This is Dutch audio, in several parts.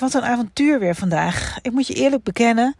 Wat een avontuur weer vandaag. Ik moet je eerlijk bekennen,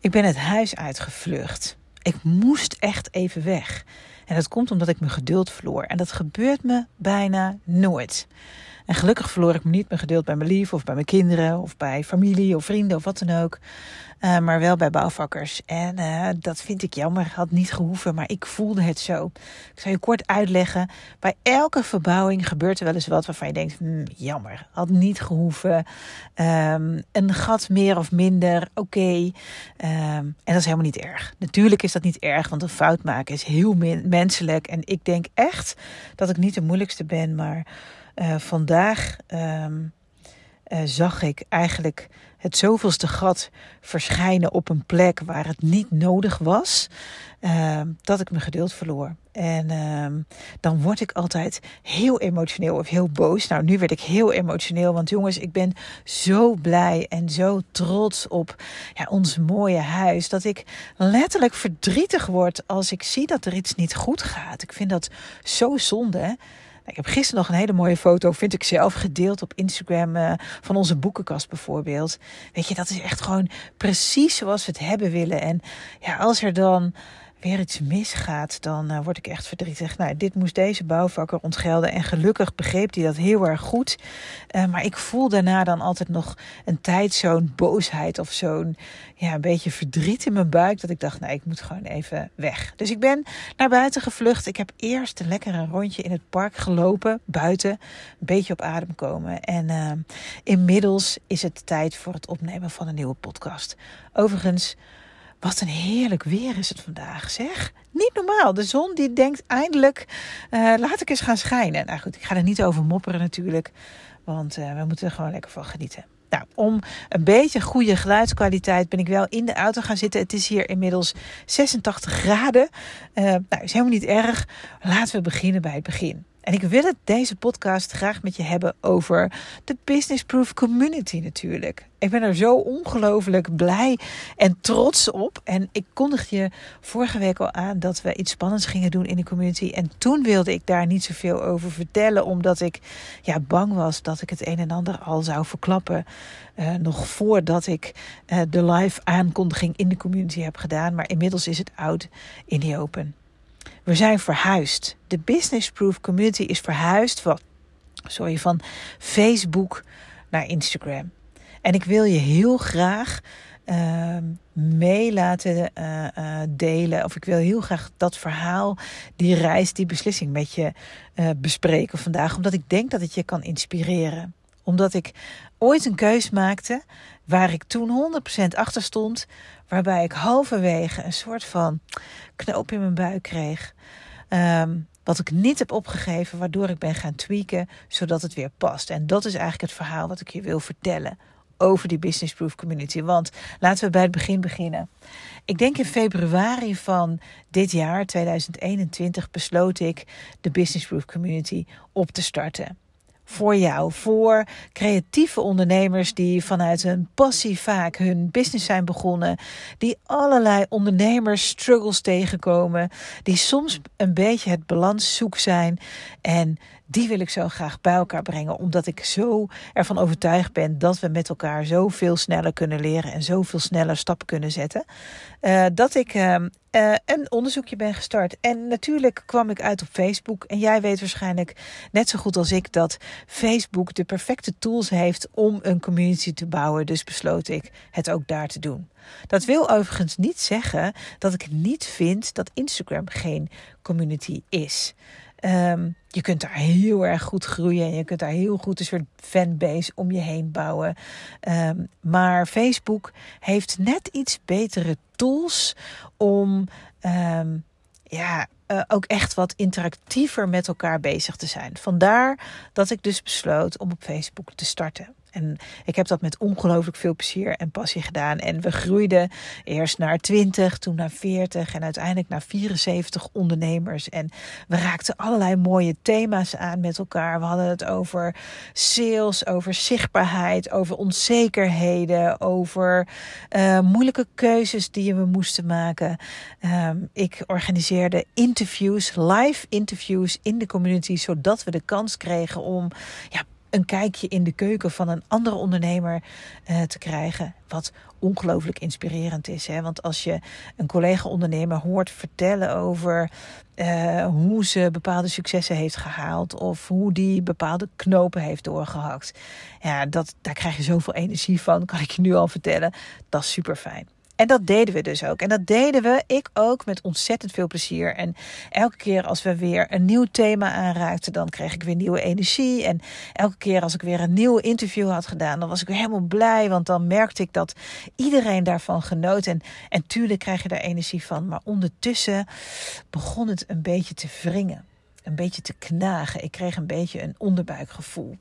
ik ben het huis uitgevlucht. Ik moest echt even weg. En dat komt omdat ik mijn geduld verloor. En dat gebeurt me bijna nooit. En gelukkig verloor ik me niet mijn geduld bij mijn lief of bij mijn kinderen of bij familie of vrienden of wat dan ook. Uh, maar wel bij bouwvakkers. En uh, dat vind ik jammer. Had niet gehoeven, maar ik voelde het zo. Ik zal je kort uitleggen. Bij elke verbouwing gebeurt er wel eens wat waarvan je denkt: hmm, jammer, had niet gehoeven. Um, een gat meer of minder, oké. Um, en dat is helemaal niet erg. Natuurlijk is dat niet erg, want een fout maken is heel menselijk. En ik denk echt dat ik niet de moeilijkste ben, maar uh, vandaag. Um, uh, zag ik eigenlijk het zoveelste gat verschijnen op een plek waar het niet nodig was, uh, dat ik mijn geduld verloor. En uh, dan word ik altijd heel emotioneel of heel boos. Nou, nu werd ik heel emotioneel, want jongens, ik ben zo blij en zo trots op ja, ons mooie huis. Dat ik letterlijk verdrietig word als ik zie dat er iets niet goed gaat. Ik vind dat zo zonde. Ik heb gisteren nog een hele mooie foto, vind ik zelf, gedeeld op Instagram uh, van onze boekenkast bijvoorbeeld. Weet je, dat is echt gewoon precies zoals we het hebben willen. En ja, als er dan weer iets misgaat, dan uh, word ik echt verdrietig. Nou, dit moest deze bouwvakker ontgelden. En gelukkig begreep hij dat heel erg goed. Uh, maar ik voel daarna dan altijd nog een tijd zo'n boosheid of zo'n ja, een beetje verdriet in mijn buik. Dat ik dacht, nou, ik moet gewoon even weg. Dus ik ben naar buiten gevlucht. Ik heb eerst een lekkere rondje in het park gelopen, buiten. Een beetje op adem komen. En uh, inmiddels is het tijd voor het opnemen van een nieuwe podcast. Overigens. Wat een heerlijk weer is het vandaag, zeg. Niet normaal. De zon die denkt eindelijk, uh, laat ik eens gaan schijnen. Nou goed, ik ga er niet over mopperen natuurlijk. Want uh, we moeten er gewoon lekker van genieten. Nou, om een beetje goede geluidskwaliteit ben ik wel in de auto gaan zitten. Het is hier inmiddels 86 graden. Uh, nou, is helemaal niet erg. Laten we beginnen bij het begin. En ik wil het deze podcast graag met je hebben over de Business Proof Community natuurlijk. Ik ben er zo ongelooflijk blij en trots op. En ik kondigde je vorige week al aan dat we iets spannends gingen doen in de community. En toen wilde ik daar niet zoveel over vertellen, omdat ik ja, bang was dat ik het een en ander al zou verklappen. Uh, nog voordat ik uh, de live aankondiging in de community heb gedaan. Maar inmiddels is het oud in die open. We zijn verhuisd. De Business Proof Community is verhuisd van, sorry, van Facebook naar Instagram. En ik wil je heel graag uh, mee laten uh, uh, delen. Of ik wil heel graag dat verhaal, die reis, die beslissing met je uh, bespreken vandaag. Omdat ik denk dat het je kan inspireren. Omdat ik ooit een keus maakte waar ik toen 100% achter stond. Waarbij ik halverwege een soort van knoop in mijn buik kreeg. Um, wat ik niet heb opgegeven, waardoor ik ben gaan tweaken, zodat het weer past. En dat is eigenlijk het verhaal wat ik je wil vertellen over die Business Proof Community. Want laten we bij het begin beginnen. Ik denk in februari van dit jaar, 2021, besloot ik de Business Proof Community op te starten voor jou, voor creatieve ondernemers die vanuit hun passie vaak hun business zijn begonnen, die allerlei ondernemers struggles tegenkomen, die soms een beetje het balans zoek zijn en die wil ik zo graag bij elkaar brengen, omdat ik zo ervan overtuigd ben dat we met elkaar zoveel sneller kunnen leren en zoveel sneller stappen kunnen zetten. Uh, dat ik uh, uh, een onderzoekje ben gestart. En natuurlijk kwam ik uit op Facebook. En jij weet waarschijnlijk net zo goed als ik dat Facebook de perfecte tools heeft om een community te bouwen. Dus besloot ik het ook daar te doen. Dat wil overigens niet zeggen dat ik niet vind dat Instagram geen community is. Um, je kunt daar heel erg goed groeien en je kunt daar heel goed een soort fanbase om je heen bouwen. Um, maar Facebook heeft net iets betere tools om um, ja, uh, ook echt wat interactiever met elkaar bezig te zijn. Vandaar dat ik dus besloot om op Facebook te starten. En ik heb dat met ongelooflijk veel plezier en passie gedaan. En we groeiden eerst naar 20, toen naar 40 en uiteindelijk naar 74 ondernemers. En we raakten allerlei mooie thema's aan met elkaar. We hadden het over sales, over zichtbaarheid, over onzekerheden, over uh, moeilijke keuzes die we moesten maken. Um, ik organiseerde interviews, live interviews in de community, zodat we de kans kregen om ja, een kijkje in de keuken van een andere ondernemer uh, te krijgen. Wat ongelooflijk inspirerend is. Hè? Want als je een collega-ondernemer hoort vertellen over uh, hoe ze bepaalde successen heeft gehaald. of hoe die bepaalde knopen heeft doorgehakt. Ja, dat, daar krijg je zoveel energie van, kan ik je nu al vertellen. Dat is super fijn. En dat deden we dus ook. En dat deden we, ik ook, met ontzettend veel plezier. En elke keer als we weer een nieuw thema aanraakten, dan kreeg ik weer nieuwe energie. En elke keer als ik weer een nieuw interview had gedaan, dan was ik weer helemaal blij. Want dan merkte ik dat iedereen daarvan genoot. En, en tuurlijk krijg je daar energie van. Maar ondertussen begon het een beetje te wringen. Een beetje te knagen. Ik kreeg een beetje een onderbuikgevoel.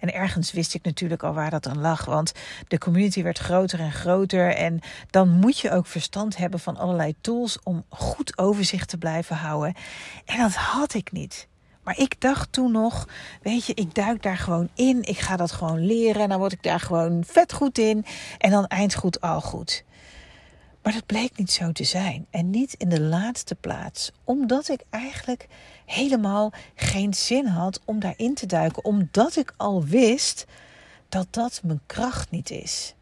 En ergens wist ik natuurlijk al waar dat dan lag. Want de community werd groter en groter. En dan moet je ook verstand hebben van allerlei tools om goed overzicht te blijven houden. En dat had ik niet. Maar ik dacht toen nog, weet je, ik duik daar gewoon in. Ik ga dat gewoon leren. En dan word ik daar gewoon vet goed in. En dan eindgoed al goed. Maar dat bleek niet zo te zijn. En niet in de laatste plaats. Omdat ik eigenlijk helemaal geen zin had om daarin te duiken. Omdat ik al wist dat dat mijn kracht niet is.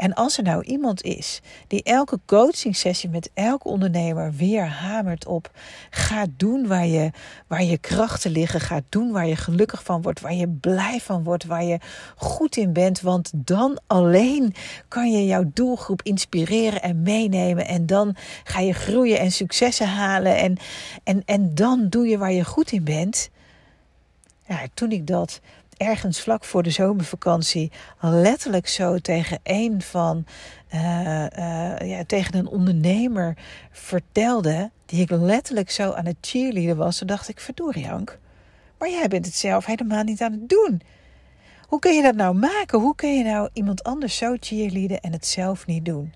En als er nou iemand is die elke coaching sessie met elke ondernemer weer hamert op: ga doen waar je, waar je krachten liggen, ga doen waar je gelukkig van wordt, waar je blij van wordt, waar je goed in bent, want dan alleen kan je jouw doelgroep inspireren en meenemen en dan ga je groeien en successen halen en, en, en dan doe je waar je goed in bent. Ja, toen ik dat ergens vlak voor de zomervakantie letterlijk zo tegen een van uh, uh, ja, tegen een ondernemer vertelde, die ik letterlijk zo aan het cheerleaden was, toen dacht ik: verdorie, Jank, maar jij bent het zelf helemaal niet aan het doen. Hoe kun je dat nou maken? Hoe kun je nou iemand anders zo cheerleaden en het zelf niet doen?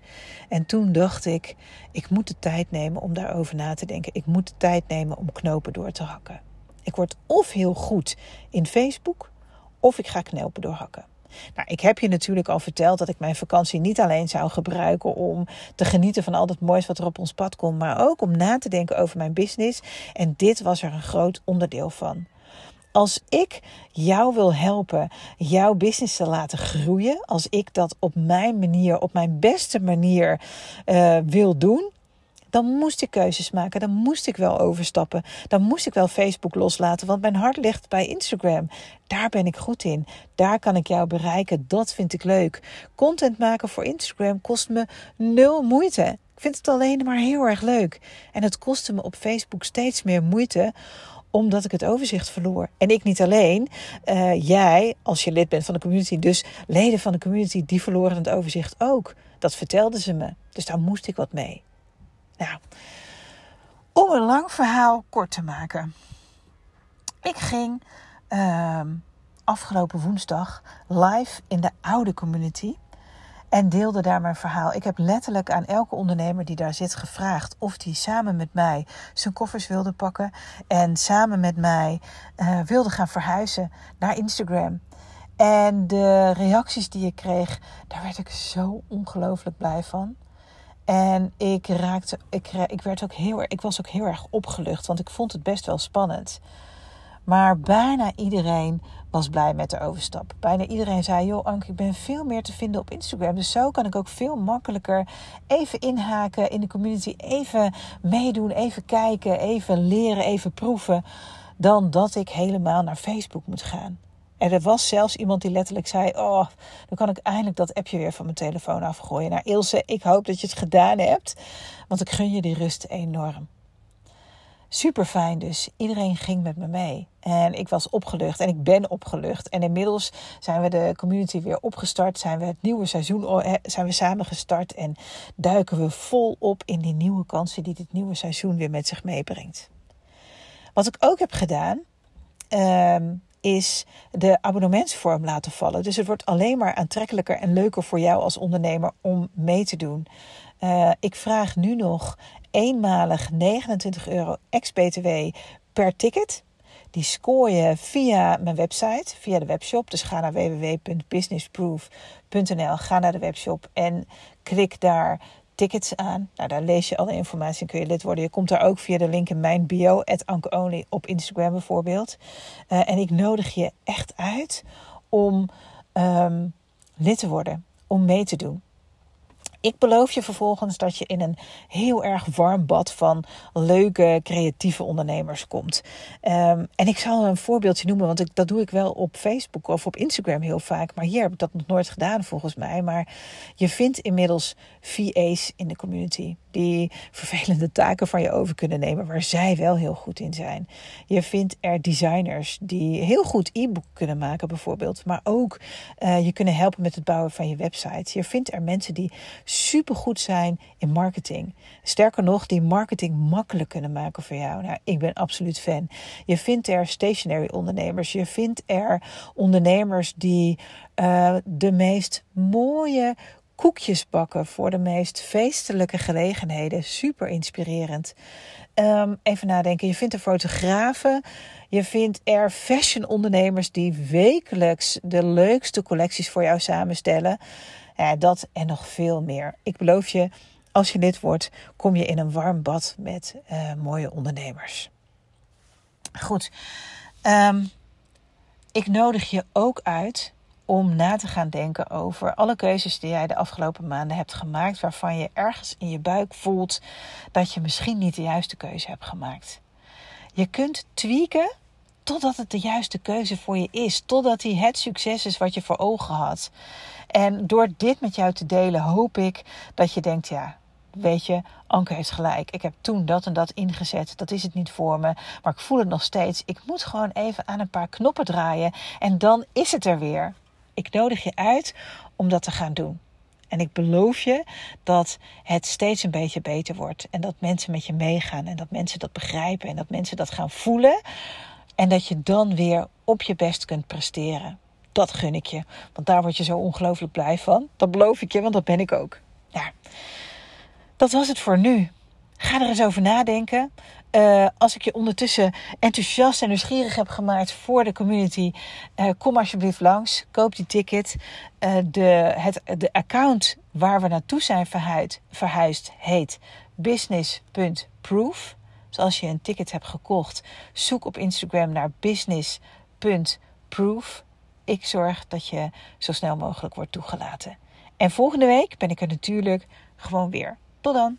En toen dacht ik: ik moet de tijd nemen om daarover na te denken. Ik moet de tijd nemen om knopen door te hakken. Ik word of heel goed in Facebook, of ik ga knopen doorhakken. Nou, ik heb je natuurlijk al verteld dat ik mijn vakantie niet alleen zou gebruiken om te genieten van al het moois wat er op ons pad komt, maar ook om na te denken over mijn business. En dit was er een groot onderdeel van. Als ik jou wil helpen jouw business te laten groeien, als ik dat op mijn manier, op mijn beste manier uh, wil doen, dan moest ik keuzes maken. Dan moest ik wel overstappen. Dan moest ik wel Facebook loslaten, want mijn hart ligt bij Instagram. Daar ben ik goed in. Daar kan ik jou bereiken. Dat vind ik leuk. Content maken voor Instagram kost me nul moeite. Ik vind het alleen maar heel erg leuk. En het kostte me op Facebook steeds meer moeite omdat ik het overzicht verloor. En ik niet alleen. Uh, jij, als je lid bent van de community, dus leden van de community, die verloren het overzicht ook. Dat vertelden ze me. Dus daar moest ik wat mee. Nou, om een lang verhaal kort te maken. Ik ging uh, afgelopen woensdag live in de oude community en deelde daar mijn verhaal. Ik heb letterlijk aan elke ondernemer die daar zit gevraagd of die samen met mij zijn koffers wilde pakken en samen met mij uh, wilde gaan verhuizen naar Instagram. En de reacties die ik kreeg, daar werd ik zo ongelooflijk blij van. En ik raakte, ik, ik, werd ook heel, ik was ook heel erg opgelucht, want ik vond het best wel spannend. Maar bijna iedereen was blij met de overstap. Bijna iedereen zei: Joh, Anke, ik ben veel meer te vinden op Instagram. Dus zo kan ik ook veel makkelijker even inhaken in de community. Even meedoen, even kijken, even leren, even proeven. Dan dat ik helemaal naar Facebook moet gaan. Er was zelfs iemand die letterlijk zei: Oh, dan kan ik eindelijk dat appje weer van mijn telefoon afgooien. Nou, Ilse, ik hoop dat je het gedaan hebt, want ik gun je die rust enorm. Super fijn dus. Iedereen ging met me mee. En ik was opgelucht en ik ben opgelucht. En inmiddels zijn we de community weer opgestart. Zijn we het nieuwe seizoen zijn we samen gestart. En duiken we volop in die nieuwe kansen die dit nieuwe seizoen weer met zich meebrengt. Wat ik ook heb gedaan. Um, is de abonnementsvorm laten vallen. Dus het wordt alleen maar aantrekkelijker en leuker voor jou als ondernemer om mee te doen. Uh, ik vraag nu nog eenmalig 29 euro ex-BTW per ticket. Die scoor je via mijn website, via de webshop. Dus ga naar www.businessproof.nl. Ga naar de webshop en klik daar tickets aan. Nou, daar lees je alle informatie en kun je lid worden. Je komt daar ook via de link in mijn bio, Only op Instagram bijvoorbeeld. Uh, en ik nodig je echt uit om um, lid te worden, om mee te doen. Ik beloof je vervolgens dat je in een heel erg warm bad van leuke, creatieve ondernemers komt. Um, en ik zal een voorbeeldje noemen, want ik, dat doe ik wel op Facebook of op Instagram heel vaak. Maar hier heb ik dat nog nooit gedaan volgens mij. Maar je vindt inmiddels VA's in de community die vervelende taken van je over kunnen nemen, waar zij wel heel goed in zijn. Je vindt er designers die heel goed e-book kunnen maken, bijvoorbeeld, maar ook uh, je kunnen helpen met het bouwen van je website. Je vindt er mensen die supergoed zijn in marketing. Sterker nog, die marketing makkelijk kunnen maken voor jou. Nou, ik ben absoluut fan. Je vindt er stationary ondernemers. Je vindt er ondernemers die uh, de meest mooie koekjes bakken voor de meest feestelijke gelegenheden. Super inspirerend. Um, even nadenken. Je vindt er fotografen. Je vindt er fashion ondernemers die wekelijks de leukste collecties voor jou samenstellen. Ja, dat en nog veel meer. Ik beloof je, als je lid wordt, kom je in een warm bad met uh, mooie ondernemers. Goed. Um, ik nodig je ook uit om na te gaan denken over alle keuzes die jij de afgelopen maanden hebt gemaakt, waarvan je ergens in je buik voelt dat je misschien niet de juiste keuze hebt gemaakt. Je kunt tweaken totdat het de juiste keuze voor je is, totdat die het succes is wat je voor ogen had. En door dit met jou te delen, hoop ik dat je denkt: ja, weet je, Anke heeft gelijk. Ik heb toen dat en dat ingezet. Dat is het niet voor me. Maar ik voel het nog steeds. Ik moet gewoon even aan een paar knoppen draaien. En dan is het er weer. Ik nodig je uit om dat te gaan doen. En ik beloof je dat het steeds een beetje beter wordt. En dat mensen met je meegaan. En dat mensen dat begrijpen. En dat mensen dat gaan voelen. En dat je dan weer op je best kunt presteren. Dat gun ik je. Want daar word je zo ongelooflijk blij van. Dat beloof ik je, want dat ben ik ook. Ja, dat was het voor nu. Ga er eens over nadenken. Uh, als ik je ondertussen enthousiast en nieuwsgierig heb gemaakt voor de community, uh, kom alsjeblieft langs. Koop die ticket. Uh, de, het, de account waar we naartoe zijn verhuid, verhuisd heet business.proof. Dus als je een ticket hebt gekocht, zoek op Instagram naar business.proof. Ik zorg dat je zo snel mogelijk wordt toegelaten. En volgende week ben ik er natuurlijk gewoon weer. Tot dan.